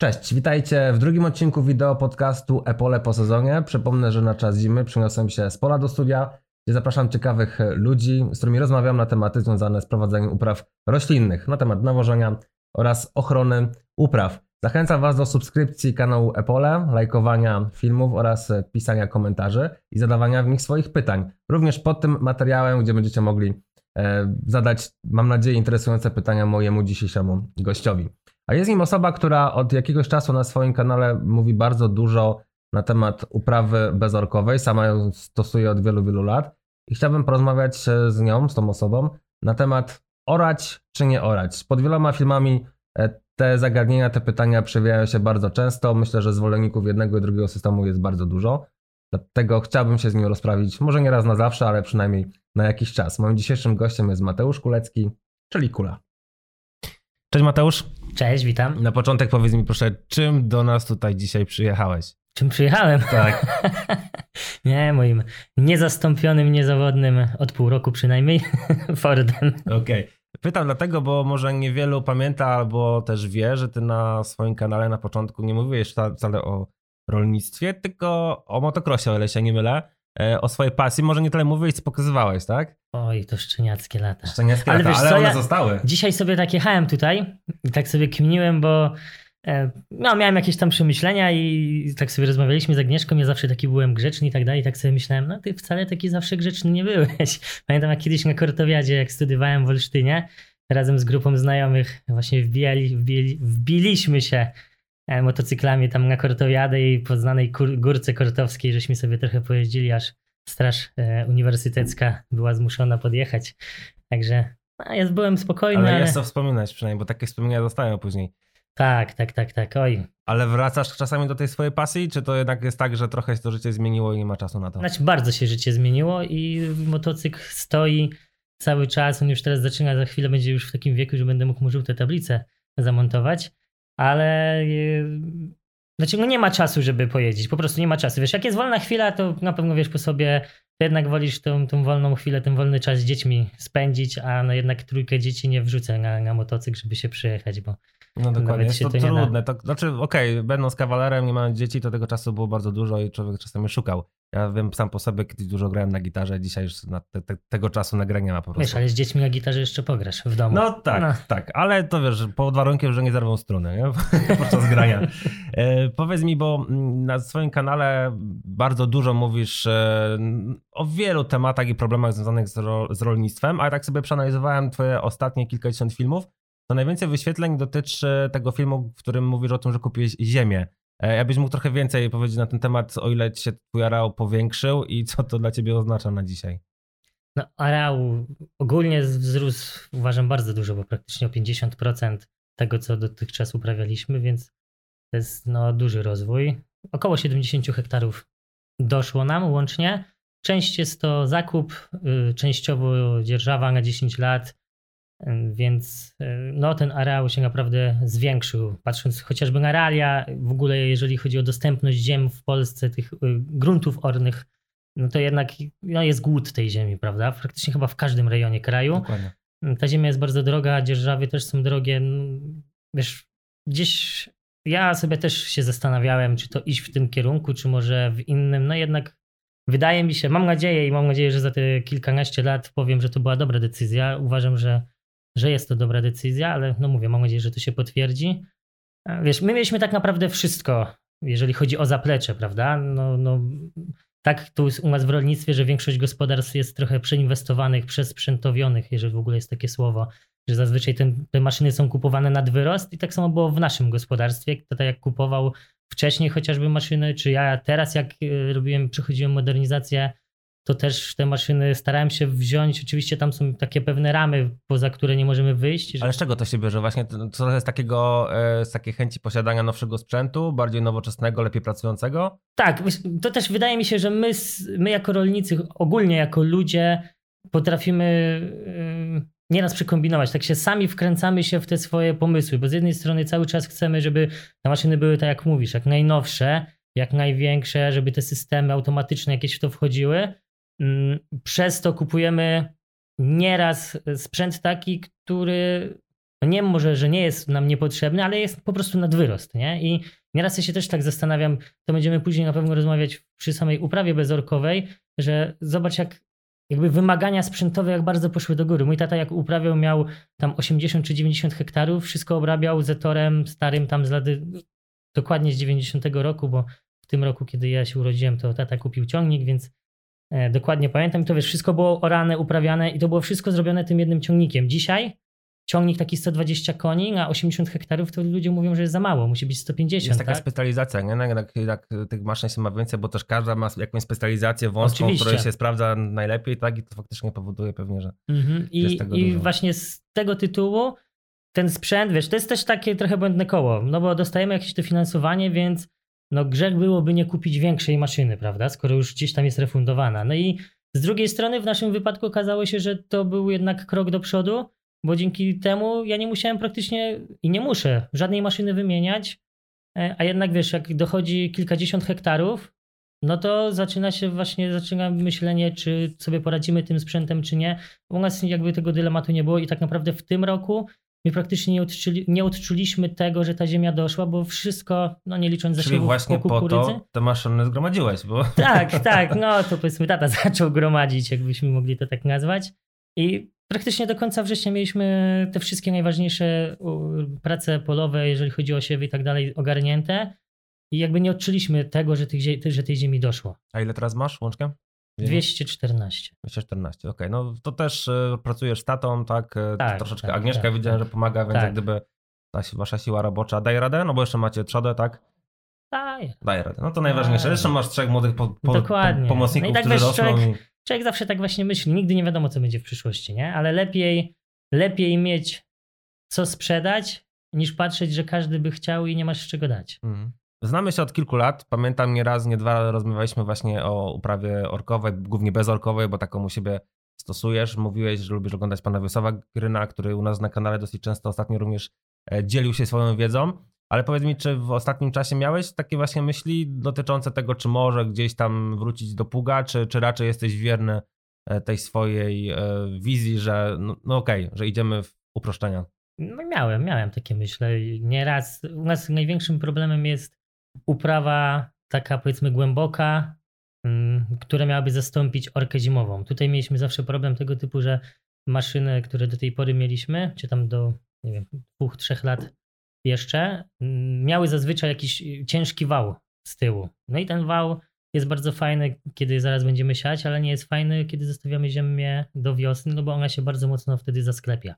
Cześć, witajcie w drugim odcinku wideo podcastu Epole po sezonie. Przypomnę, że na czas zimy przyniosłem się z pola do studia, gdzie zapraszam ciekawych ludzi, z którymi rozmawiam na tematy związane z prowadzeniem upraw roślinnych, na temat nawożenia oraz ochrony upraw. Zachęcam Was do subskrypcji kanału Epole, lajkowania filmów oraz pisania komentarzy i zadawania w nich swoich pytań. Również pod tym materiałem, gdzie będziecie mogli e, zadać, mam nadzieję, interesujące pytania mojemu dzisiejszemu gościowi. A jest nim osoba, która od jakiegoś czasu na swoim kanale mówi bardzo dużo na temat uprawy bezorkowej. Sama ją stosuje od wielu, wielu lat. I chciałbym porozmawiać z nią, z tą osobą, na temat orać czy nie orać. Pod wieloma filmami e, te zagadnienia, te pytania przewijają się bardzo często. Myślę, że zwolenników jednego i drugiego systemu jest bardzo dużo. Dlatego chciałbym się z nim rozprawić, może nie raz na zawsze, ale przynajmniej na jakiś czas. Moim dzisiejszym gościem jest Mateusz Kulecki, czyli Kula. Cześć Mateusz. Cześć, witam. Na początek powiedz mi proszę, czym do nas tutaj dzisiaj przyjechałeś? Czym przyjechałem? Tak. nie, moim niezastąpionym, niezawodnym od pół roku przynajmniej Fordem. Okej. Okay. Pytam dlatego, bo może niewielu pamięta albo też wie, że ty na swoim kanale na początku nie mówiłeś wcale o rolnictwie, tylko o motocrossie, o ile się nie mylę. E, o swojej pasji. Może nie tyle mówiłeś, co pokazywałeś, tak? Oj, to szczeniackie lata. Szczeniackie ale lata, wiesz, ale one ja zostały. Dzisiaj sobie tak jechałem tutaj i tak sobie kminiłem, bo e, no, miałem jakieś tam przemyślenia i tak sobie rozmawialiśmy z Agnieszką, ja zawsze taki byłem grzeczny i tak dalej, i tak sobie myślałem, no ty wcale taki zawsze grzeczny nie byłeś. Pamiętam jak kiedyś na Kortowiadzie, jak studiowałem w Olsztynie, razem z grupą znajomych właśnie wbijali, wbili, wbiliśmy się motocyklami tam na Kortowiadę i po znanej górce kortowskiej, żeśmy sobie trochę pojeździli, aż straż e, uniwersytecka była zmuszona podjechać. Także no, ja byłem spokojny. Ale, ale jest co wspominać przynajmniej, bo takie wspomnienia zostają później. Tak, tak, tak, tak, oj. Ale wracasz czasami do tej swojej pasji, czy to jednak jest tak, że trochę się to życie zmieniło i nie ma czasu na to? Znaczy bardzo się życie zmieniło i motocykl stoi cały czas, on już teraz zaczyna, za chwilę będzie już w takim wieku, że będę mógł mu żółte tablice zamontować ale y, znaczy no nie ma czasu, żeby pojeździć, po prostu nie ma czasu. Wiesz, jak jest wolna chwila, to na pewno wiesz po sobie, to jednak wolisz tą, tą wolną chwilę, ten wolny czas z dziećmi spędzić, a no jednak trójkę dzieci nie wrzucę na, na motocykl, żeby się przyjechać, bo no dokładnie, jest to, to trudne. To, znaczy, okej, okay, będąc kawalerem, nie mając dzieci, to tego czasu było bardzo dużo i człowiek czasami szukał. Ja wiem sam po sobie, kiedyś dużo grałem na gitarze, dzisiaj już te, te, tego czasu nagrania ma po prostu. Wiesz, ale z dziećmi na gitarze jeszcze pograsz w domu. No tak, no. tak, ale to wiesz, pod warunkiem, że nie zerwą struny nie? podczas grania. E, powiedz mi, bo na swoim kanale bardzo dużo mówisz e, o wielu tematach i problemach związanych z, ro, z rolnictwem, a tak sobie przeanalizowałem twoje ostatnie kilkadziesiąt filmów, to najwięcej wyświetleń dotyczy tego filmu, w którym mówisz o tym, że kupiłeś ziemię. E, ja byś mógł trochę więcej powiedzieć na ten temat, o ile ci się twój areał powiększył i co to dla ciebie oznacza na dzisiaj? No, areał ogólnie wzrósł, uważam, bardzo dużo, bo praktycznie o 50% tego, co dotychczas uprawialiśmy, więc to jest no, duży rozwój. Około 70 hektarów doszło nam łącznie. Część jest to zakup, y, częściowo dzierżawa na 10 lat, więc e, no, ten areał się naprawdę zwiększył. Patrząc chociażby na realia, w ogóle jeżeli chodzi o dostępność ziem w Polsce, tych y, gruntów ornych, no to jednak no, jest głód tej ziemi, prawda? Praktycznie chyba w każdym rejonie kraju. Dokładnie. Ta ziemia jest bardzo droga, dzierżawy też są drogie. No, wiesz, gdzieś ja sobie też się zastanawiałem, czy to iść w tym kierunku, czy może w innym. No jednak wydaje mi się, mam nadzieję i mam nadzieję, że za te kilkanaście lat powiem, że to była dobra decyzja. Uważam, że że jest to dobra decyzja, ale no mówię, mam nadzieję, że to się potwierdzi. Wiesz, my mieliśmy tak naprawdę wszystko, jeżeli chodzi o zaplecze, prawda? No, no, tak tu u nas w rolnictwie, że większość gospodarstw jest trochę przeinwestowanych, przesprzętowionych, jeżeli w ogóle jest takie słowo, że zazwyczaj ten, te maszyny są kupowane nad wyrost i tak samo było w naszym gospodarstwie. Kto tak jak kupował wcześniej chociażby maszyny, czy ja teraz jak e, robiłem, przechodziłem modernizację to też te maszyny starałem się wziąć. Oczywiście tam są takie pewne ramy, poza które nie możemy wyjść. Ale z czego to się bierze? Właśnie to trochę z takiego, e, z takiej chęci posiadania nowszego sprzętu, bardziej nowoczesnego, lepiej pracującego? Tak, to też wydaje mi się, że my, my jako rolnicy, ogólnie jako ludzie potrafimy nieraz przekombinować. Tak się sami wkręcamy się w te swoje pomysły, bo z jednej strony cały czas chcemy, żeby te maszyny były tak jak mówisz, jak najnowsze, jak największe, żeby te systemy automatyczne jakieś w to wchodziły, przez to kupujemy nieraz sprzęt taki, który no nie może, że nie jest nam niepotrzebny, ale jest po prostu nadwyrost, nie? I nieraz ja się też tak zastanawiam, to będziemy później na pewno rozmawiać przy samej uprawie bezorkowej, że zobacz jak jakby wymagania sprzętowe jak bardzo poszły do góry. Mój tata jak uprawiał miał tam 80 czy 90 hektarów, wszystko obrabiał zetorem starym tam z lat dokładnie z 90 roku, bo w tym roku, kiedy ja się urodziłem, to tata kupił ciągnik, więc dokładnie pamiętam. To wiesz, wszystko było orane, uprawiane i to było wszystko zrobione tym jednym ciągnikiem. Dzisiaj ciągnik taki 120 koni na 80 hektarów, to ludzie mówią, że jest za mało, musi być 150. Jest taka tak? specjalizacja, nie? Jak, jak tych maszyn się ma więcej, bo też każda ma jakąś specjalizację wąską, Oczywiście. której się sprawdza najlepiej, tak? I to faktycznie powoduje pewnie, że. Mhm. I, i właśnie z tego tytułu ten sprzęt, wiesz, to jest też takie trochę błędne koło, no bo dostajemy jakieś dofinansowanie, więc no grzech byłoby nie kupić większej maszyny, prawda, skoro już gdzieś tam jest refundowana. No i z drugiej strony w naszym wypadku okazało się, że to był jednak krok do przodu, bo dzięki temu ja nie musiałem praktycznie i nie muszę żadnej maszyny wymieniać, e, a jednak wiesz, jak dochodzi kilkadziesiąt hektarów, no to zaczyna się właśnie, zaczyna myślenie, czy sobie poradzimy tym sprzętem, czy nie. U nas jakby tego dylematu nie było i tak naprawdę w tym roku my praktycznie nie, odczuli, nie odczuliśmy tego, że ta ziemia doszła, bo wszystko, no nie licząc zasiewów Czyli właśnie po to te maszyny zgromadziłeś, bo... Tak, tak, no to powiedzmy tata zaczął gromadzić, jakbyśmy mogli to tak nazwać. I praktycznie do końca września mieliśmy te wszystkie najważniejsze prace polowe, jeżeli chodzi o siewy i tak dalej, ogarnięte. I jakby nie odczuliśmy tego, że, tych, że tej ziemi doszło. A ile teraz masz łączkę? 214. 214, okej. Okay. No to też y, pracujesz z tatą, tak? Y, tak Troszeczkę tak, Agnieszka tak, widziałem, tak. że pomaga, więc tak. jak gdyby ta wasza siła robocza daje radę, no bo jeszcze macie trzodę, tak? Daje. Daje radę. No to najważniejsze. Jeszcze masz trzech młodych po, po, Dokładnie. pomocników, no i tak którzy rosną. Człowiek, i... człowiek zawsze tak właśnie myśli. Nigdy nie wiadomo, co będzie w przyszłości, nie? Ale lepiej, lepiej mieć co sprzedać, niż patrzeć, że każdy by chciał i nie masz z czego dać. Mhm. Znamy się od kilku lat. Pamiętam nie raz, nie dwa rozmawialiśmy właśnie o uprawie orkowej, głównie bezorkowej, bo taką u siebie stosujesz. Mówiłeś, że lubisz oglądać pana Wiesława Gryna, który u nas na kanale dosyć często ostatnio również e, dzielił się swoją wiedzą. Ale powiedz mi, czy w ostatnim czasie miałeś takie właśnie myśli dotyczące tego, czy może gdzieś tam wrócić do pługa, czy, czy raczej jesteś wierny e, tej swojej e, wizji, że no, no okej, okay, że idziemy w uproszczenia? No miałem, miałem takie myśli. Nieraz u nas największym problemem jest uprawa taka powiedzmy głęboka, mm, która miałaby zastąpić orkę zimową. Tutaj mieliśmy zawsze problem tego typu, że maszyny, które do tej pory mieliśmy, czy tam do nie wiem, dwóch, trzech lat jeszcze, mm, miały zazwyczaj jakiś ciężki wał z tyłu. No i ten wał jest bardzo fajny, kiedy zaraz będziemy siać, ale nie jest fajny, kiedy zostawiamy ziemię do wiosny, no bo ona się bardzo mocno wtedy zasklepia.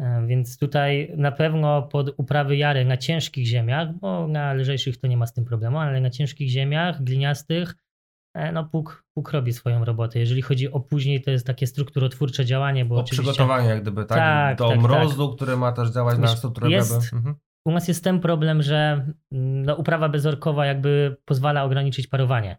E, więc tutaj na pewno pod uprawy jary na ciężkich ziemiach, bo na lżejszych to nie ma z tym problemu, ale na ciężkich ziemiach, gliniastych, e, no puk, puk robi swoją robotę. Jeżeli chodzi o później, to jest takie strukturotwórcze działanie, bo o przygotowanie jak gdyby, tak? tak Do tak, mrozu, tak. który ma też działać Wiesz, na strukturę jest, mhm. U nas jest ten problem, że mm, no, uprawa bezorkowa jakby pozwala ograniczyć parowanie.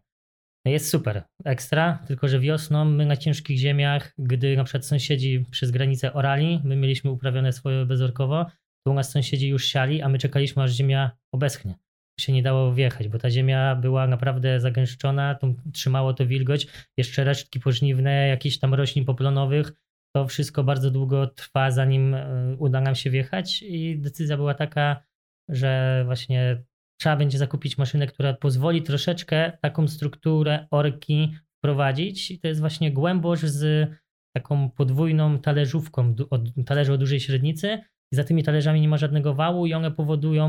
Jest super, ekstra, tylko że wiosną my na ciężkich ziemiach, gdy na przykład sąsiedzi przez granicę orali, my mieliśmy uprawione swoje bezorkowo, to u nas sąsiedzi już siali, a my czekaliśmy aż ziemia obeschnie. Się nie dało wjechać, bo ta ziemia była naprawdę zagęszczona, to trzymało to wilgoć, jeszcze resztki pożniwne, jakichś tam roślin poplonowych, to wszystko bardzo długo trwa, zanim e, uda nam się wjechać i decyzja była taka, że właśnie trzeba będzie zakupić maszynę, która pozwoli troszeczkę taką strukturę orki wprowadzić. I to jest właśnie głębość z taką podwójną talerzówką, od, talerze o dużej średnicy. I za tymi talerzami nie ma żadnego wału i one powodują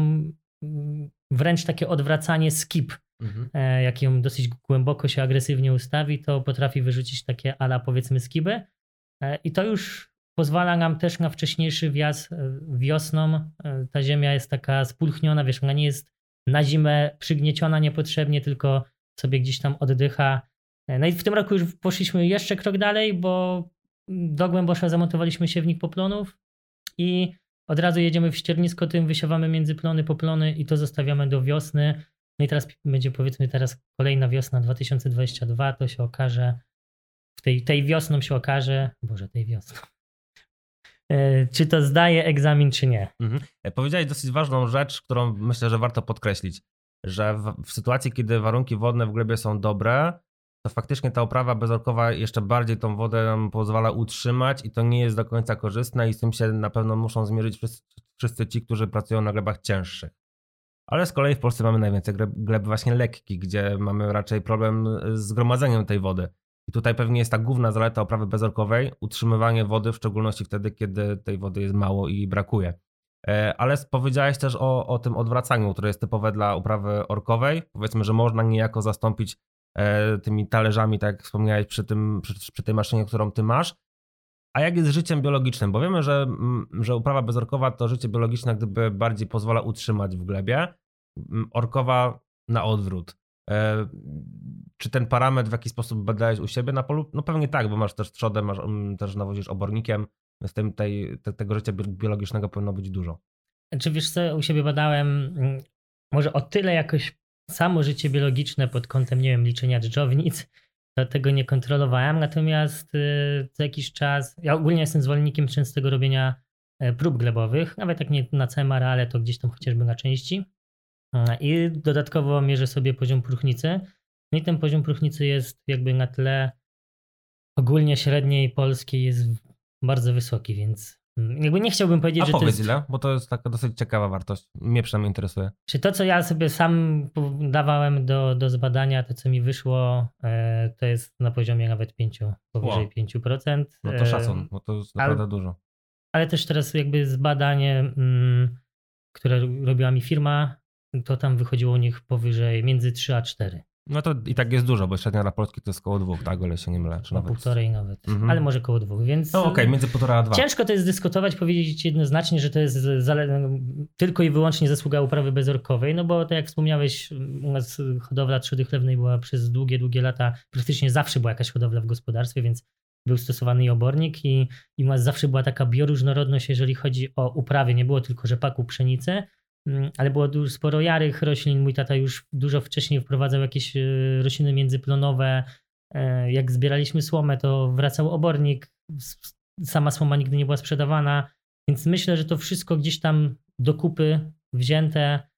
mm, wręcz takie odwracanie skip. Mhm. E, jak ją dosyć głęboko się agresywnie ustawi, to potrafi wyrzucić takie ala powiedzmy skiby. E, I to już pozwala nam też na wcześniejszy wjazd e, wiosną. Ta ziemia jest taka spulchniona, wiesz, ona nie jest na zimę przygnieciona niepotrzebnie, tylko sobie gdzieś tam oddycha. No i w tym roku już poszliśmy jeszcze krok dalej, bo do Głębosza zamontowaliśmy siewnik poplonów i od razu jedziemy w ściernisko tym, wysiewamy między plony poplony i to zostawiamy do wiosny. No i teraz będzie powiedzmy teraz kolejna wiosna 2022, to się okaże, w tej, tej wiosną się okaże, Boże, tej wiosną, E, czy to zdaje egzamin, czy nie. Mhm. E, powiedziałeś dosyć ważną rzecz, którą myślę, że warto podkreślić, że w, w, sytuacji, kiedy warunki wodne w glebie są dobre, to faktycznie ta oprawa bezorkowa jeszcze bardziej tą wodę nam pozwala utrzymać i to nie jest do końca korzystne i z tym się na pewno muszą zmierzyć wszyscy, wszyscy ci, którzy pracują na glebach cięższych. Ale z kolei w Polsce mamy najwięcej gleb właśnie lekkich, gdzie mamy raczej problem z gromadzeniem tej wody. I tutaj pewnie jest ta główna zaleta oprawy bezorkowej, utrzymywanie wody, w szczególności wtedy, kiedy tej wody jest mało i brakuje. E, ale powiedziałeś też o, o tym odwracaniu, które jest typowe dla uprawy orkowej. Powiedzmy, że można niejako zastąpić e, tymi talerzami, tak jak wspomniałeś, przy, tym, przy, przy tej maszynie, którą ty masz. A jak jest z życiem biologicznym? Bo wiemy, że, że uprawa bezorkowa to życie biologiczne, gdyby bardziej pozwala utrzymać w glebie. Orkowa na odwrót. E, czy ten parametr w jakiś sposób badałeś u siebie na polu? No pewnie tak, bo masz też trzodem, masz, też nawozisz obornikiem, z tym tej, te, tego życia biologicznego powinno być dużo. Czy wiesz co, u siebie badałem może o tyle jakoś samo życie biologiczne pod kątem, nie wiem, liczenia dżdżownic, to tego nie kontrolowałem, natomiast y, co jakiś czas, ja ogólnie jestem zwolennikiem częstego robienia e, prób glebowych, nawet jak nie na całym areale, to gdzieś tam chociażby na części. I dodatkowo mierzę sobie poziom próchnicy. No i ten poziom próchnicy jest jakby na tle ogólnie średniej polskiej jest bardzo wysoki, więc jakby nie chciałbym powiedzieć, A że powiedz to jest... ile, bo to jest taka dosyć ciekawa wartość. Mnie przynajmniej interesuje. Czy to, co ja sobie sam dawałem do, do zbadania, to co mi wyszło, e, to jest na poziomie nawet 5, powyżej wow. 5%. No to szacun, bo to jest naprawdę ale, dużo. Ale też teraz jakby zbadanie, mm, które robiła mi firma, to tam wychodziło u nich powyżej między 3 a 4. No to i tak jest dużo, bo średnia dla Polski to jest koło dwóch, tak? O ile się nie mylę. Czy nawet... półtorej nawet, mhm. ale może koło dwóch, więc... No okej, okay, między półtora a dwa. Ciężko to jest dyskutować, powiedzieć jednoznacznie, że to jest zale... tylko i wyłącznie zasługa uprawy bezorkowej, no bo tak jak wspomniałeś, u nas hodowla trzody chlewnej była przez długie, długie lata, praktycznie zawsze była jakaś hodowla w gospodarstwie, więc był stosowany i obornik i, i u nas zawsze była taka bioróżnorodność, jeżeli chodzi o uprawy, nie było tylko rzepaku, pszenicy, ale było dużo, sporo jarych roślin. Mój tata już dużo wcześniej wprowadzał jakieś e, rośliny międzyplonowe. E, jak zbieraliśmy słomę, to wracał obornik. Sama słoma nigdy nie była sprzedawana, więc myślę, że to wszystko gdzieś tam do kupy wzięte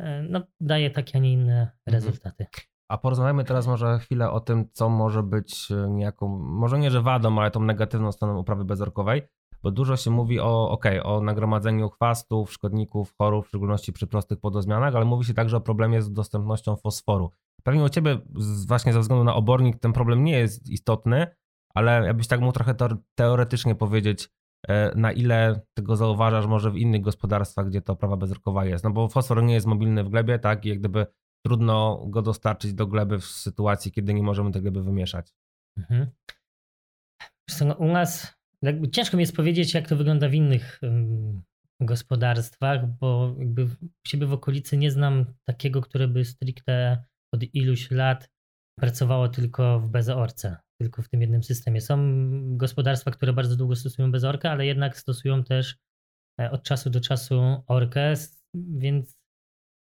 e, no, daje takie, a nie inne mhm. rezultaty. A porozmawiamy teraz może chwilę o tym, co może być niejaką, może nie, że wadą, ale tą negatywną stroną uprawy bezorkowej bo dużo się mówi o, okay, o nagromadzeniu chwastów, szkodników, chorób, w szczególności przy prostych podozmianach, ale mówi się także o problemie z dostępnością fosforu. Pewnie u Ciebie właśnie ze względu na obornik ten problem nie jest istotny, ale jakbyś tak mógł trochę teoretycznie powiedzieć, e, na ile tego zauważasz może w innych gospodarstwach, gdzie to prawa bezrokowa jest. No bo fosfor nie jest mobilny w glebie, tak, i jak gdyby trudno go dostarczyć do gleby w sytuacji, kiedy nie możemy tej gleby wymieszać. Mhm. No, u nas jakby ciężko mi jest powiedzieć, jak to wygląda w innych um, gospodarstwach, bo jakby u siebie w okolicy nie znam takiego, które by stricte od iluś lat pracowało tylko w bezorce, tylko w tym jednym systemie. Są gospodarstwa, które bardzo długo stosują bezorkę, ale jednak stosują też e, od czasu do czasu orkę, więc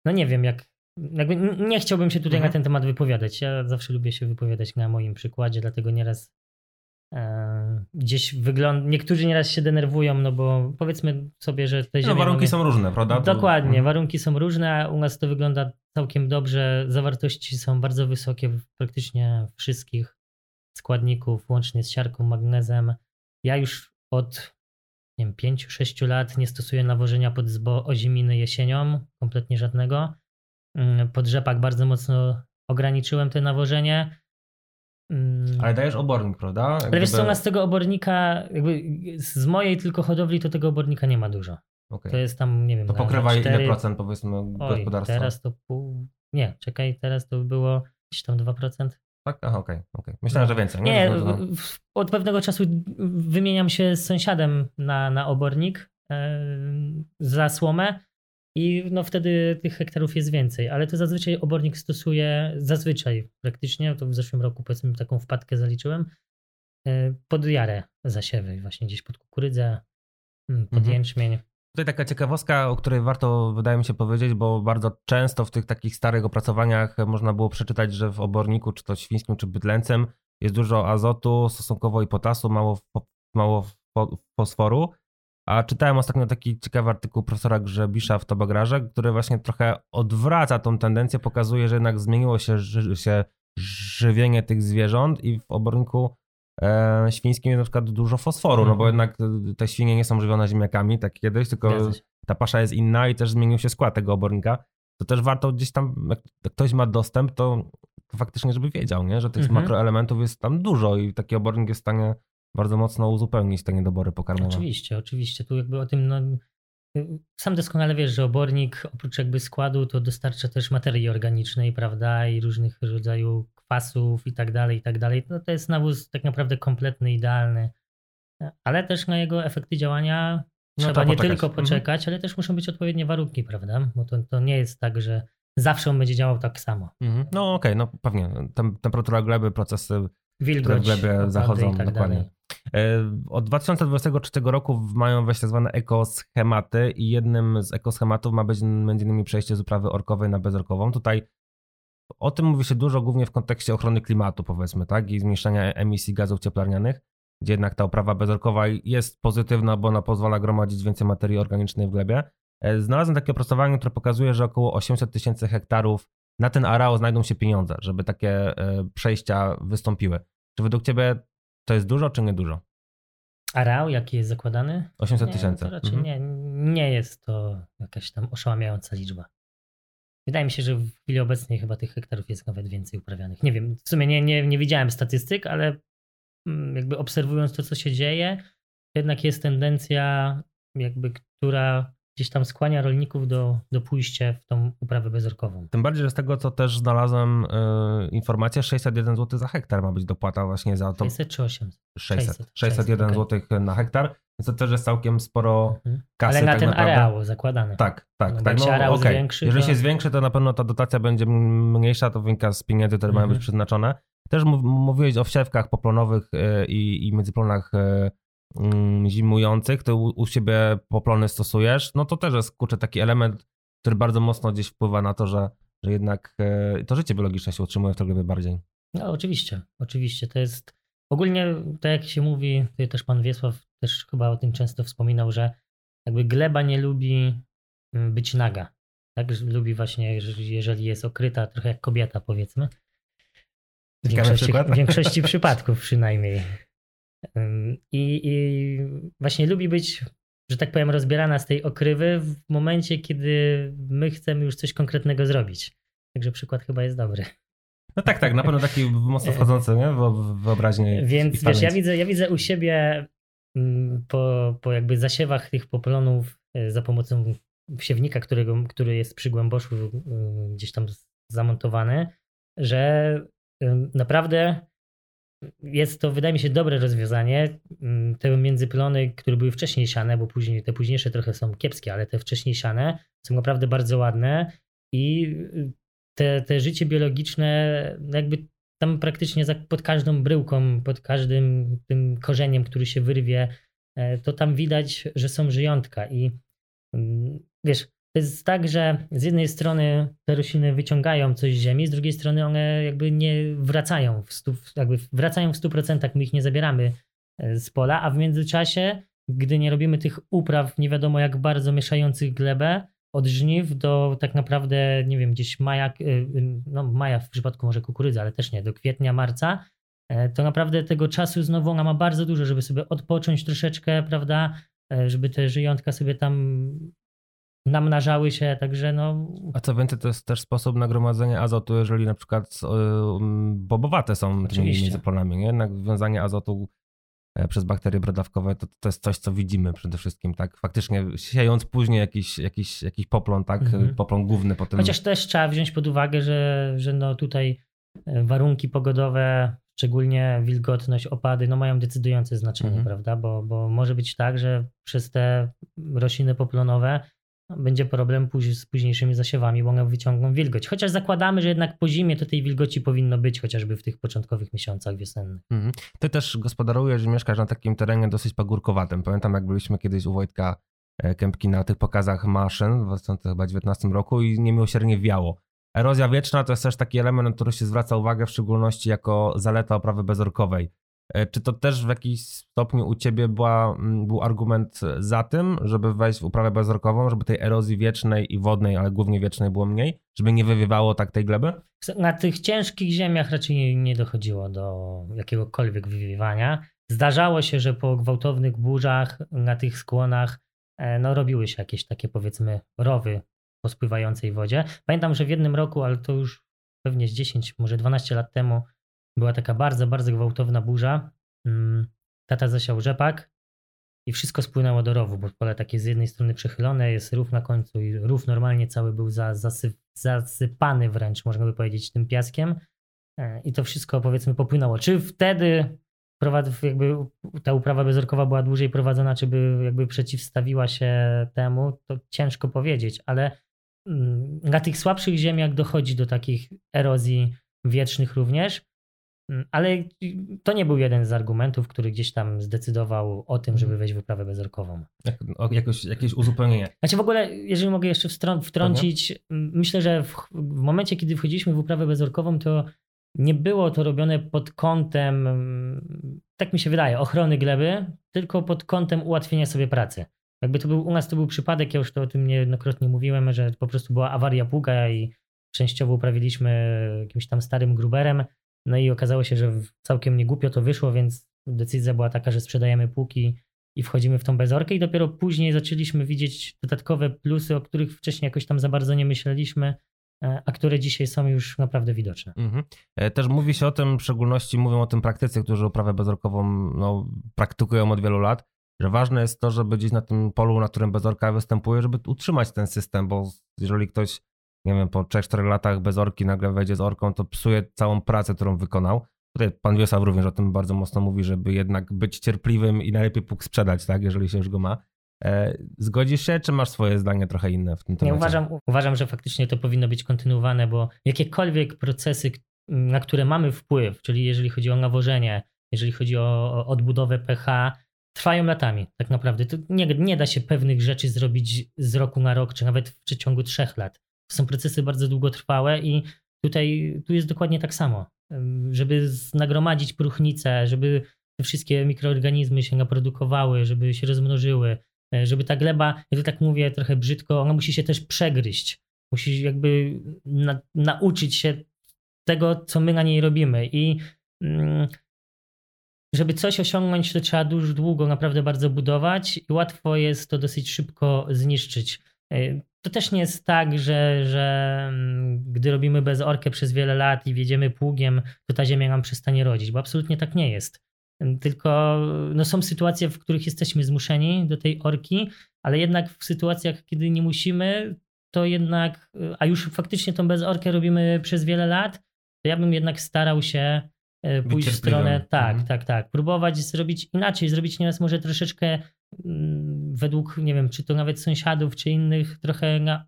no nie wiem, jak. Jakby nie chciałbym się tutaj mhm. na ten temat wypowiadać. Ja zawsze lubię się wypowiadać na moim przykładzie, dlatego nieraz gdzieś wygląda, niektórzy nieraz się denerwują, no bo powiedzmy sobie, że te no, warunki mamy... są różne, prawda? Dokładnie, mhm. warunki są różne, a u nas to wygląda całkiem dobrze. Zawartości są bardzo wysokie praktycznie wszystkich składników, łącznie z siarką, magnezem. Ja już od nie wiem, 5-6 lat nie stosuję nawożenia pod zbo oziminy jesienią, kompletnie żadnego. Mm, pod rzepak bardzo mocno ograniczyłem to nawożenie. Mm. Ale dajesz obornik, prawda? Jak Ale wiesz co, z tego obornika, jakby z mojej tylko hodowli to tego obornika nie ma dużo. Okay. To jest tam, nie wiem, To pokrywa 4... ile procent powiedzmy Oj, gospodarstwa? teraz to pół... Nie, czekaj, teraz to było gdzieś tam 2%. Tak? Aha, okej, okay, okay. Myślałem, że więcej. Nie, nie od pewnego czasu wymieniam się z sąsiadem na, na obornik e, za słomę i no wtedy tych hektarów jest więcej, ale to zazwyczaj obornik stosuje, zazwyczaj praktycznie, to w zeszłym roku powiedzmy taką wpadkę zaliczyłem, e, pod jarę zasiewy, właśnie gdzieś pod kukurydzę, mm, pod mhm. jęczmień. Tutaj taka ciekawostka, o której warto, wydaje mi się, powiedzieć, bo bardzo często w tych takich starych opracowaniach można było przeczytać, że w oborniku, czy to świńskim, czy bydlęcym, jest dużo azotu stosunkowo i potasu, mało, mało fosforu. A czytałem ostatnio taki ciekawy artykuł profesora Grzebisza w Tobagrarze, który właśnie trochę odwraca tą tendencję, pokazuje, że jednak zmieniło się, się żywienie tych zwierząt i w oborniku e, świńskim jest na przykład dużo fosforu, no bo Mhm. jednak te świnie nie są żywione ziemniakami, tak kiedyś, tylko ta pasza jest inna i też zmienił się skład tego obornika. To też warto gdzieś tam, jak ktoś ma dostęp, to, to faktycznie, żeby wiedział, nie? że tych Mhm. makroelementów jest tam dużo i taki obornik jest w stanie bardzo mocno uzupełnić te niedobory pokarmowe. Oczywiście, oczywiście. Tu jakby o tym, no, sam doskonale wiesz, że obornik oprócz jakby składu to dostarcza też materii organicznej, prawda, i różnych rodzaju kwasów i tak dalej, i tak dalej. No to jest nawóz tak naprawdę kompletny, idealny. Ale też na jego efekty działania No, trzeba nie poczekać. tylko Mhm. poczekać, ale też muszą być odpowiednie warunki, prawda? Bo to, to nie jest tak, że zawsze on będzie działał tak samo. Mhm. No okej, no pewnie. Tem, temperatura gleby, procesy, które w Wilgoć, glebie zachodzą tak dokładnie. dalej. E, Od 2023 roku mają tak zwane ekoschematy i jednym z ekoschematów ma być m.in. przejście z uprawy orkowej na bezorkową. Tutaj o tym mówi się dużo, głównie w kontekście ochrony klimatu, powiedzmy, tak, i zmniejszenia emisji gazów cieplarnianych, gdzie jednak ta uprawa bezorkowa jest pozytywna, bo ona pozwala gromadzić więcej materii organicznej w glebie. E, Znalazłem takie opracowanie, które pokazuje, że około 800 tysięcy hektarów na ten areał znajdą się pieniądze, żeby takie e, przejścia wystąpiły. Czy według Ciebie to jest dużo, czy nie dużo? Areał, jaki jest zakładany? 800 Nie, tysięcy. Raczej Mhm. nie, nie jest to jakaś tam oszałamiająca liczba. Wydaje mi się, że w chwili obecnej chyba tych hektarów jest nawet więcej uprawianych. Nie wiem, w sumie nie, nie, nie widziałem statystyk, ale mm, jakby obserwując to, co się dzieje, jednak jest tendencja, jakby, która gdzieś tam skłania rolników do, do pójścia w tą uprawę bezorkową. Tym bardziej, że z tego, co też znalazłem yy, informację, 601 zł za hektar ma być dopłata właśnie za to. 600 czy 800? 600. 600, 601 okej. zł na hektar, więc to też jest całkiem sporo Mhm. kasy. Ale na tak ten naprawdę. areał zakładany. Tak, tak. No tak. się areał okej. zwiększy, Jeżeli to- się zwiększy, to na pewno ta dotacja będzie mniejsza, to wynika z pieniędzy, które mają Mhm. być przeznaczone. Też mów- mówiłeś o wsiewkach poplonowych yy, i, i międzyplonach mm, zimujących, to u, u siebie poplony stosujesz, no to też jest kurczę taki element, który bardzo mocno gdzieś wpływa na to, że, że jednak yy, to życie biologiczne się utrzymuje w glebie bardziej. No oczywiście, oczywiście. To jest ogólnie, tak jak się mówi, tutaj też pan Wiesław też chyba o tym często wspominał, że jakby gleba nie lubi mm, być naga. Tak, lubi właśnie, że jeżeli jest okryta, trochę jak kobieta powiedzmy. W większości, w większości przypadków przynajmniej. I, I właśnie lubi być, że tak powiem, rozbierana z tej okrywy w momencie, kiedy my chcemy już coś konkretnego zrobić. Także przykład chyba jest dobry. No tak, tak, na pewno taki mocno wchodzący nie? w wyobraźnię. i Więc wiesz, ja widzę, ja widzę u siebie mm, po, po jakby zasiewach tych poplonów e, za pomocą siewnika, którego, który jest przy Głęboszu gdzieś tam zamontowany, że naprawdę jest to, wydaje mi się, dobre rozwiązanie. Mm, Te międzyplony, które były wcześniej siane, bo później, te późniejsze trochę są kiepskie, ale te wcześniej siane są naprawdę bardzo ładne i y, te, te życie biologiczne no jakby tam praktycznie pod każdą bryłką, pod każdym tym korzeniem, który się wyrwie, e, to tam widać, że są żyjątka i mm, wiesz, to jest tak, że z jednej strony te rośliny wyciągają coś z ziemi, z drugiej strony one jakby nie wracają w stu, jakby wracają w 100%, my ich nie zabieramy e, z pola, a w międzyczasie, gdy nie robimy tych upraw nie wiadomo jak bardzo mieszających glebę, od żniw do tak naprawdę, nie wiem, gdzieś maja, y, no maja w przypadku może kukurydzy, ale też nie, do kwietnia, marca, e, to naprawdę tego czasu znowu ona ma bardzo dużo, żeby sobie odpocząć troszeczkę, prawda, E, żeby te żyjątka sobie tam namnażały się, także no A co więcej, to jest też sposób na gromadzenie azotu, jeżeli na przykład y, bobowate są tymi Oczywiście. międzyplonami. Nie? Jednak wiązanie azotu e, przez bakterie brodawkowe to, to jest coś, co widzimy przede wszystkim. tak Faktycznie siejąc później jakiś, jakiś, jakiś poplon, tak Mhm. poplon główny potem. Chociaż też trzeba wziąć pod uwagę, że, że no tutaj e, warunki pogodowe, szczególnie wilgotność, opady, no mają decydujące znaczenie, Mhm. prawda? Bo, bo może być tak, że przez te rośliny poplonowe no, będzie problem z późniejszymi zasiewami, bo one wyciągną wilgoć. Chociaż zakładamy, że jednak po zimie to tej wilgoci powinno być, chociażby w tych początkowych miesiącach wiosennych. Mhm. Ty też gospodarujesz i mieszkasz na takim terenie dosyć pagórkowatym. Pamiętam, jak byliśmy kiedyś u Wojtka e, Kępki na tych pokazach maszyn w 2019 roku i niemiłosiernie wiało. Erozja wieczna to jest też taki element, na który się zwraca uwagę, w szczególności jako zaleta oprawy bezorkowej. E, czy to też w jakiś stopniu u ciebie była, był argument za tym, żeby wejść w uprawę bezorkową, żeby tej erozji wiecznej i wodnej, ale głównie wiecznej było mniej, żeby nie wywiewało tak tej gleby? Na tych ciężkich ziemiach raczej nie dochodziło do jakiegokolwiek wywiewania. Zdarzało się, że po gwałtownych burzach na tych skłonach e, no, robiły się jakieś takie powiedzmy rowy po spływającej wodzie. Pamiętam, że w jednym roku, ale to już pewnie z 10, może 12 lat temu, była taka bardzo, bardzo gwałtowna burza. Mm, tata zasiał rzepak i wszystko spłynęło do rowu, bo pole takie z jednej strony przechylone, jest rów na końcu i rów normalnie cały był zasyp, zasypany wręcz, można by powiedzieć, tym piaskiem. E, I to wszystko powiedzmy popłynęło. Czy wtedy jakby ta uprawa bezorkowa była dłużej prowadzona, czy by jakby przeciwstawiła się temu, to ciężko powiedzieć, ale mm, na tych słabszych ziemiach dochodzi do takich erozji wiecznych również. Mm, ale to nie był jeden z argumentów, który gdzieś tam zdecydował o tym, żeby mhm. wejść w wyprawę bezorkową. Jak, jakoś, jakieś uzupełnienie. Znaczy w ogóle, jeżeli mogę jeszcze wtrącić, myślę, że w, w, momencie, kiedy wchodziliśmy w uprawę bezorkową, to nie było to robione pod kątem, tak mi się wydaje, ochrony gleby, tylko pod kątem ułatwienia sobie pracy. Jakby to był, u nas to był przypadek, ja już to o tym niejednokrotnie mówiłem, że po prostu była awaria pługa i częściowo uprawiliśmy jakimś tam starym gruberem, no i okazało się, że całkiem nie głupio to wyszło, więc decyzja była taka, że sprzedajemy płuki i wchodzimy w tą bezorkę i dopiero później zaczęliśmy widzieć dodatkowe plusy, o których wcześniej jakoś tam za bardzo nie myśleliśmy, e, a które dzisiaj są już naprawdę widoczne. Mhm. E, też mówi się o tym, w szczególności mówią o tym praktycy, którzy uprawę bezorkową no, praktykują od wielu lat, że ważne jest to, żeby gdzieś na tym polu, na którym bezorka występuje, żeby utrzymać ten system, bo jeżeli ktoś nie wiem, po 3-4 latach bez orki nagle wejdzie z orką, to psuje całą pracę, którą wykonał. Tutaj pan Wiesław również o tym bardzo mocno mówi, żeby jednak być cierpliwym i najlepiej puk sprzedać, tak, jeżeli się już go ma. E, zgodzisz się, czy masz swoje zdanie trochę inne w tym temacie? Nie, uważam, uważam, że faktycznie to powinno być kontynuowane, bo jakiekolwiek procesy, na które mamy wpływ, czyli jeżeli chodzi o nawożenie, jeżeli chodzi o odbudowę pH, trwają latami tak naprawdę. To nie, nie da się pewnych rzeczy zrobić z roku na rok, czy nawet w przeciągu trzech lat. Są procesy bardzo długotrwałe i tutaj tu jest dokładnie tak samo. Żeby nagromadzić próchnicę, żeby te wszystkie mikroorganizmy się naprodukowały, żeby się rozmnożyły, e, żeby ta gleba, ja to tak mówię trochę brzydko, ona musi się też przegryźć. Musi jakby na, nauczyć się tego, co my na niej robimy. I mm, żeby coś osiągnąć, to trzeba dużo długo naprawdę bardzo budować i łatwo jest to dosyć szybko zniszczyć. E, to też nie jest tak, że, że mm, gdy robimy bez orkę przez wiele lat i wiedziemy pługiem, to ta ziemia nam przestanie rodzić, bo absolutnie tak nie jest. Tylko no, są sytuacje, w których jesteśmy zmuszeni do tej orki, ale jednak w sytuacjach, kiedy nie musimy, to jednak, a już faktycznie tą bezorkę robimy przez wiele lat, to ja bym jednak starał się e, pójść w stronę, tak, mhm. tak, tak, próbować zrobić inaczej, zrobić nieraz może troszeczkę według, nie wiem, czy to nawet sąsiadów, czy innych, trochę na,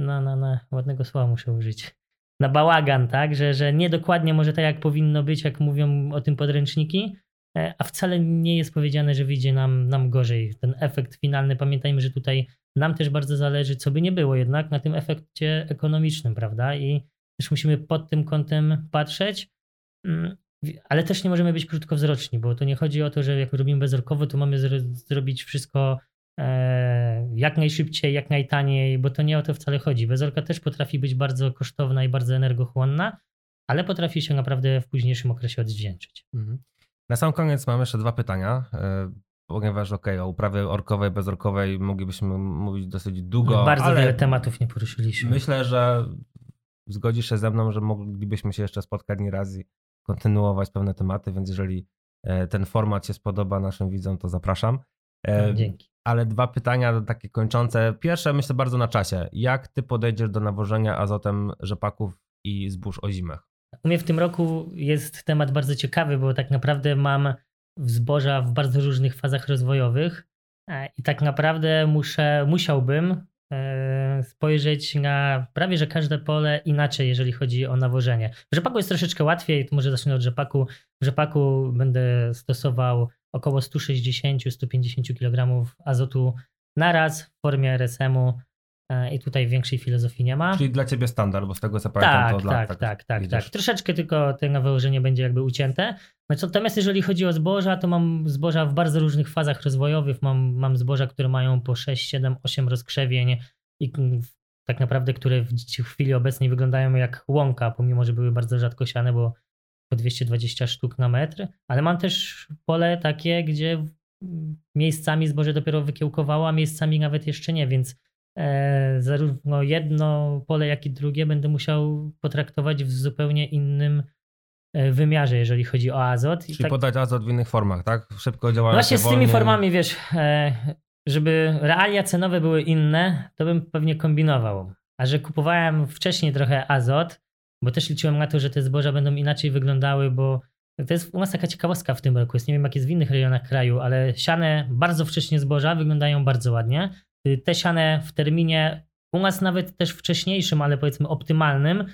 na, na, na ładnego słowa muszę użyć, na bałagan, tak, że, że nie dokładnie może tak, jak powinno być, jak mówią o tym podręczniki, e, a wcale nie jest powiedziane, że wyjdzie nam, nam gorzej. Ten efekt finalny, pamiętajmy, że tutaj nam też bardzo zależy, co by nie było jednak, na tym efekcie ekonomicznym, prawda, i też musimy pod tym kątem patrzeć. Ale też nie możemy być krótkowzroczni, bo to nie chodzi o to, że jak robimy bezorkowo, to mamy zrobić wszystko e, jak najszybciej, jak najtaniej, bo to nie o to wcale chodzi. Bezorka też potrafi być bardzo kosztowna i bardzo energochłonna, ale potrafi się naprawdę w późniejszym okresie odwdzięczyć. Mhm. Na sam koniec mam jeszcze dwa pytania, e, ponieważ ok, o uprawie orkowej, bezorkowej moglibyśmy mówić dosyć długo. Bardzo ale wiele tematów nie poruszyliśmy. Myślę, że zgodzisz się ze mną, że moglibyśmy się jeszcze spotkać nie raz i kontynuować pewne tematy, więc jeżeli e, ten format się spodoba naszym widzom, to zapraszam. E, Dzięki. Ale dwa pytania takie kończące. Pierwsze, myślę, bardzo na czasie. Jak ty podejdziesz do nawożenia azotem rzepaków i zbóż o zimach? U mnie w tym roku jest temat bardzo ciekawy, bo tak naprawdę mam zboża w bardzo różnych fazach rozwojowych e, i tak naprawdę muszę, musiałbym spojrzeć na prawie że każde pole inaczej, jeżeli chodzi o nawożenie. W rzepaku jest troszeczkę łatwiej, to może zacznę od rzepaku. W rzepaku będę stosował około 160-150 kg azotu na raz w formie RSM-u. E, i tutaj większej filozofii nie ma. Czyli dla ciebie standard, bo z tego co pamiętam Tak, to od lat tak, tak, tak, jedziesz. tak. Troszeczkę tylko to nawożenie będzie jakby ucięte. Natomiast jeżeli chodzi o zboża, to mam zboża w bardzo różnych fazach rozwojowych. Mam, mam zboża, które mają po 6, 7, 8 rozkrzewień i tak naprawdę, które w, w chwili obecnej wyglądają jak łąka, pomimo, że były bardzo rzadko siane, bo po 220 sztuk na metr. Ale mam też pole takie, gdzie miejscami zboże dopiero wykiełkowało, a miejscami nawet jeszcze nie, więc zarówno jedno pole, jak i drugie będę musiał potraktować w zupełnie innym e, wymiarze, jeżeli chodzi o azot. I Czyli tak- podać azot w innych formach, tak? Szybko no działające, właśnie z tymi formami, wiesz, e, żeby realia cenowe były inne, to bym pewnie kombinował. A że kupowałem wcześniej trochę azot, bo też liczyłem na to, że te zboża będą inaczej wyglądały, bo to jest u nas taka ciekawostka w tym roku. Jest, nie wiem, jak jest w innych rejonach kraju, ale siane bardzo wcześnie zboża wyglądają bardzo ładnie. Y, Te siane w terminie, u nas nawet też wcześniejszym, ale powiedzmy optymalnym,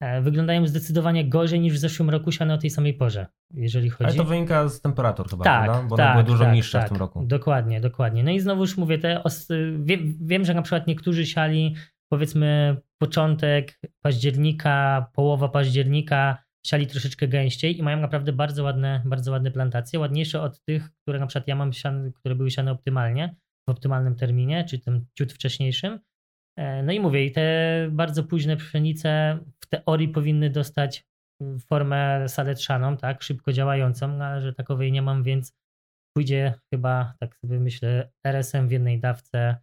e, wyglądają zdecydowanie gorzej niż w zeszłym roku siane o tej samej porze, jeżeli chodzi. Ale to wynika z temperatur chyba, Tak, prawda? Bo tak, one były dużo tak, niższe tak. w tym roku. Dokładnie, dokładnie. No i znowuż mówię, te os- wiem, wiem, że na przykład niektórzy siali powiedzmy początek października, połowa października siali troszeczkę gęściej i mają naprawdę bardzo ładne, bardzo ładne plantacje, ładniejsze od tych, które na przykład ja mam, siane, które były siane optymalnie, w optymalnym terminie, czy tym ciut wcześniejszym. E, No i mówię, i te bardzo późne pszenice w teorii powinny dostać formę saletrzaną, tak, szybko działającą, no, ale że takowej nie mam, więc pójdzie chyba, tak sobie myślę, RSM w jednej dawce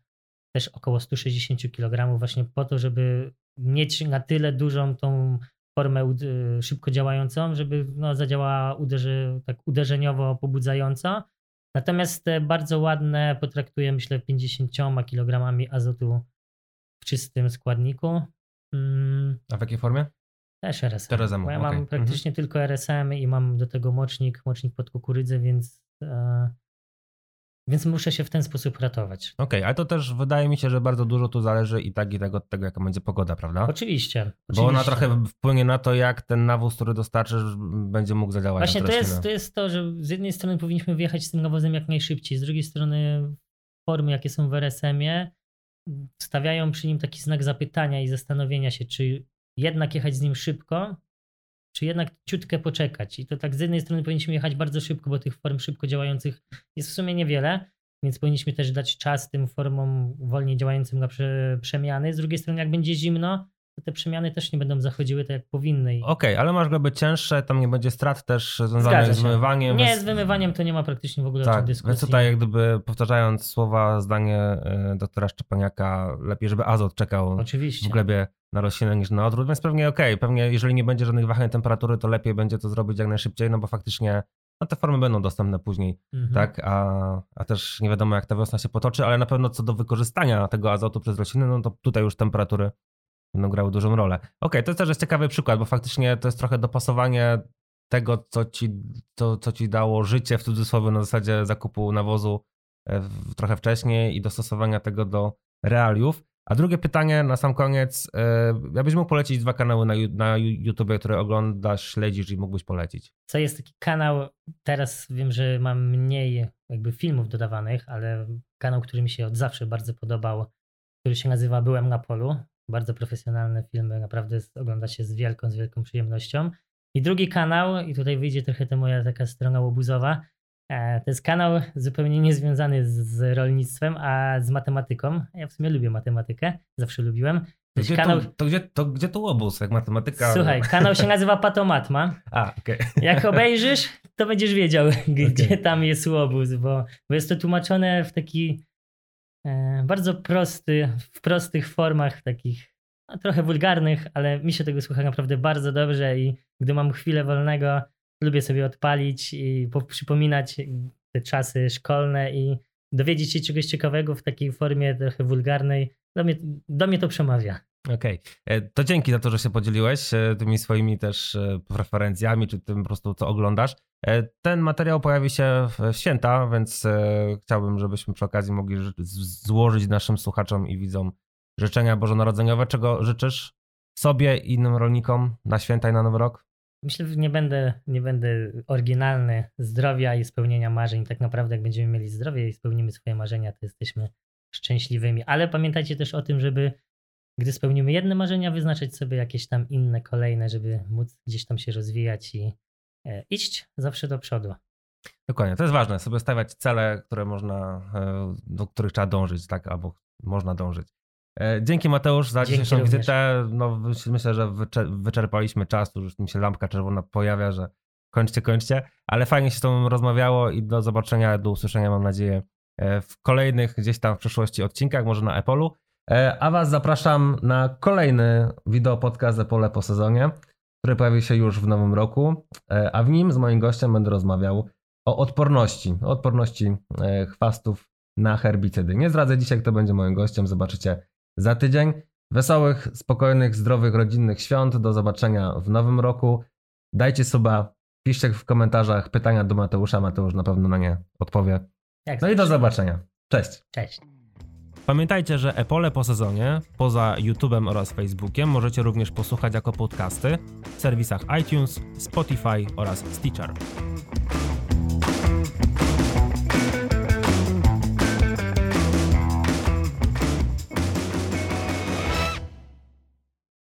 też około 160 kg właśnie po to, żeby mieć na tyle dużą tą formę y, szybko działającą, żeby no, zadziałała uderzy, tak uderzeniowo pobudzająco. Natomiast te bardzo ładne potraktuję myślę 50 kg azotu w czystym składniku. Mm, A w jakiej formie? też RSM. Ja okej. mam praktycznie tylko RSM i mam do tego mocznik, mocznik pod kukurydzę, więc, e, więc muszę się w ten sposób ratować. Okej, ale to też wydaje mi się, że bardzo dużo tu zależy i tak i tak od tego, jaka będzie pogoda, prawda? Oczywiście. Bo ona oczywiście. trochę wpłynie na to, jak ten nawóz, który dostarczysz, będzie mógł zadziałać Właśnie to jest, to jest to, że z jednej strony powinniśmy wyjechać z tym nawozem jak najszybciej, z drugiej strony formy, jakie są w RSM-ie, stawiają przy nim taki znak zapytania i zastanowienia się, czy jednak jechać z nim szybko, czy jednak ciutkę poczekać. I to tak z jednej strony powinniśmy jechać bardzo szybko, bo tych form szybko działających jest w sumie niewiele, więc powinniśmy też dać czas tym formom wolniej działającym na prze, przemiany. Z drugiej strony, jak będzie zimno, to te przemiany też nie będą zachodziły tak, jak powinny. Okej, ale masz gleby cięższe, tam nie będzie strat też związanych z wymywaniem. Nie, więc- z wymywaniem to nie ma praktycznie w ogóle Tak, dyskusji. więc tutaj jak gdyby powtarzając słowa, zdanie y, doktora Szczepaniaka, lepiej, żeby azot czekał w Oczywiście. glebie na roślinę niż na odwrót, więc pewnie okej, pewnie jeżeli nie będzie żadnych wahań temperatury, to lepiej będzie to zrobić jak najszybciej, no bo faktycznie no te formy będą dostępne później, Mhm. tak, a, a też nie wiadomo jak ta wiosna się potoczy, ale na pewno co do wykorzystania tego azotu przez rośliny, no to tutaj już temperatury będą grały dużą rolę. Okej, to też jest ciekawy przykład, bo faktycznie to jest trochę dopasowanie tego, co ci, to, co ci dało życie w cudzysłowie na zasadzie zakupu nawozu e, w, trochę wcześniej i dostosowania tego do realiów. A drugie pytanie na sam koniec. e, Jakbyś mógł polecić dwa kanały na, na YouTube, które oglądasz, śledzisz i mógłbyś polecić? Co jest taki kanał, teraz wiem, że mam mniej jakby filmów dodawanych, ale kanał, który mi się od zawsze bardzo podobał, który się nazywa Byłem na polu. Bardzo profesjonalne filmy, naprawdę ogląda się z wielką, z wielką przyjemnością. I drugi kanał, i tutaj wyjdzie trochę ta moja taka strona łobuzowa, to jest kanał zupełnie niezwiązany z, rolnictwem, a z matematyką. Ja w sumie lubię matematykę, zawsze lubiłem. To gdzie, kanał, to, to, gdzie, to gdzie tu łobuz, jak matematyka? słuchaj, kanał się nazywa Patomatma. A, okej. Jak obejrzysz, to będziesz wiedział, gdzie Okej. tam jest łobuz, bo, bo jest to tłumaczone w taki e, bardzo prosty, w prostych formach, takich no, trochę wulgarnych, ale mi się tego słucha naprawdę bardzo dobrze i gdy mam chwilę wolnego, lubię sobie odpalić i po, przypominać te czasy szkolne i dowiedzieć się czegoś ciekawego w takiej formie trochę wulgarnej. Do mnie, do mnie to przemawia. Okej. E, To dzięki za to, że się podzieliłeś e, tymi swoimi też e, preferencjami, czy tym po prostu co oglądasz. Ten materiał pojawi się w święta, więc chciałbym, żebyśmy przy okazji mogli złożyć naszym słuchaczom i widzom życzenia bożonarodzeniowe. Czego życzysz sobie i innym rolnikom na święta i na Nowy Rok? Myślę, że nie będę, nie będę oryginalny. Zdrowia i spełnienia marzeń. Tak naprawdę, jak będziemy mieli zdrowie i spełnimy swoje marzenia, to jesteśmy szczęśliwymi. Ale pamiętajcie też o tym, żeby gdy spełnimy jedne marzenia, wyznaczyć sobie jakieś tam inne, kolejne, żeby móc gdzieś tam się rozwijać i e, iść zawsze do przodu. Dokładnie, to jest ważne, sobie stawiać cele, które można, e, do których trzeba dążyć, tak, albo można dążyć. E, dzięki Mateusz za Dzięki dzisiejszą również. wizytę. No, myślę, że wycze- wyczerpaliśmy czas, już mi się lampka czerwona pojawia, że kończcie, kończcie, ale fajnie się z tobą rozmawiało i do zobaczenia, do usłyszenia mam nadzieję e, w kolejnych gdzieś tam w przyszłości odcinkach, może na Epolu. E, A was zapraszam na kolejny wideo podcast Epole po sezonie, który pojawi się już w nowym roku, a w nim z moim gościem będę rozmawiał o odporności, o odporności chwastów na herbicydy. Nie zdradzę dzisiaj, kto będzie moim gościem, zobaczycie za tydzień. Wesołych, spokojnych, zdrowych, rodzinnych świąt. Do zobaczenia w nowym roku. Dajcie suba, piszcie w komentarzach pytania do Mateusza. Mateusz na pewno na nie odpowie. Jak No i do zobaczenia. Cześć. Cześć. Pamiętajcie, że Epole po sezonie, poza YouTube'em oraz Facebookiem, możecie również posłuchać jako podcasty w serwisach iTunes, Spotify oraz Stitcher.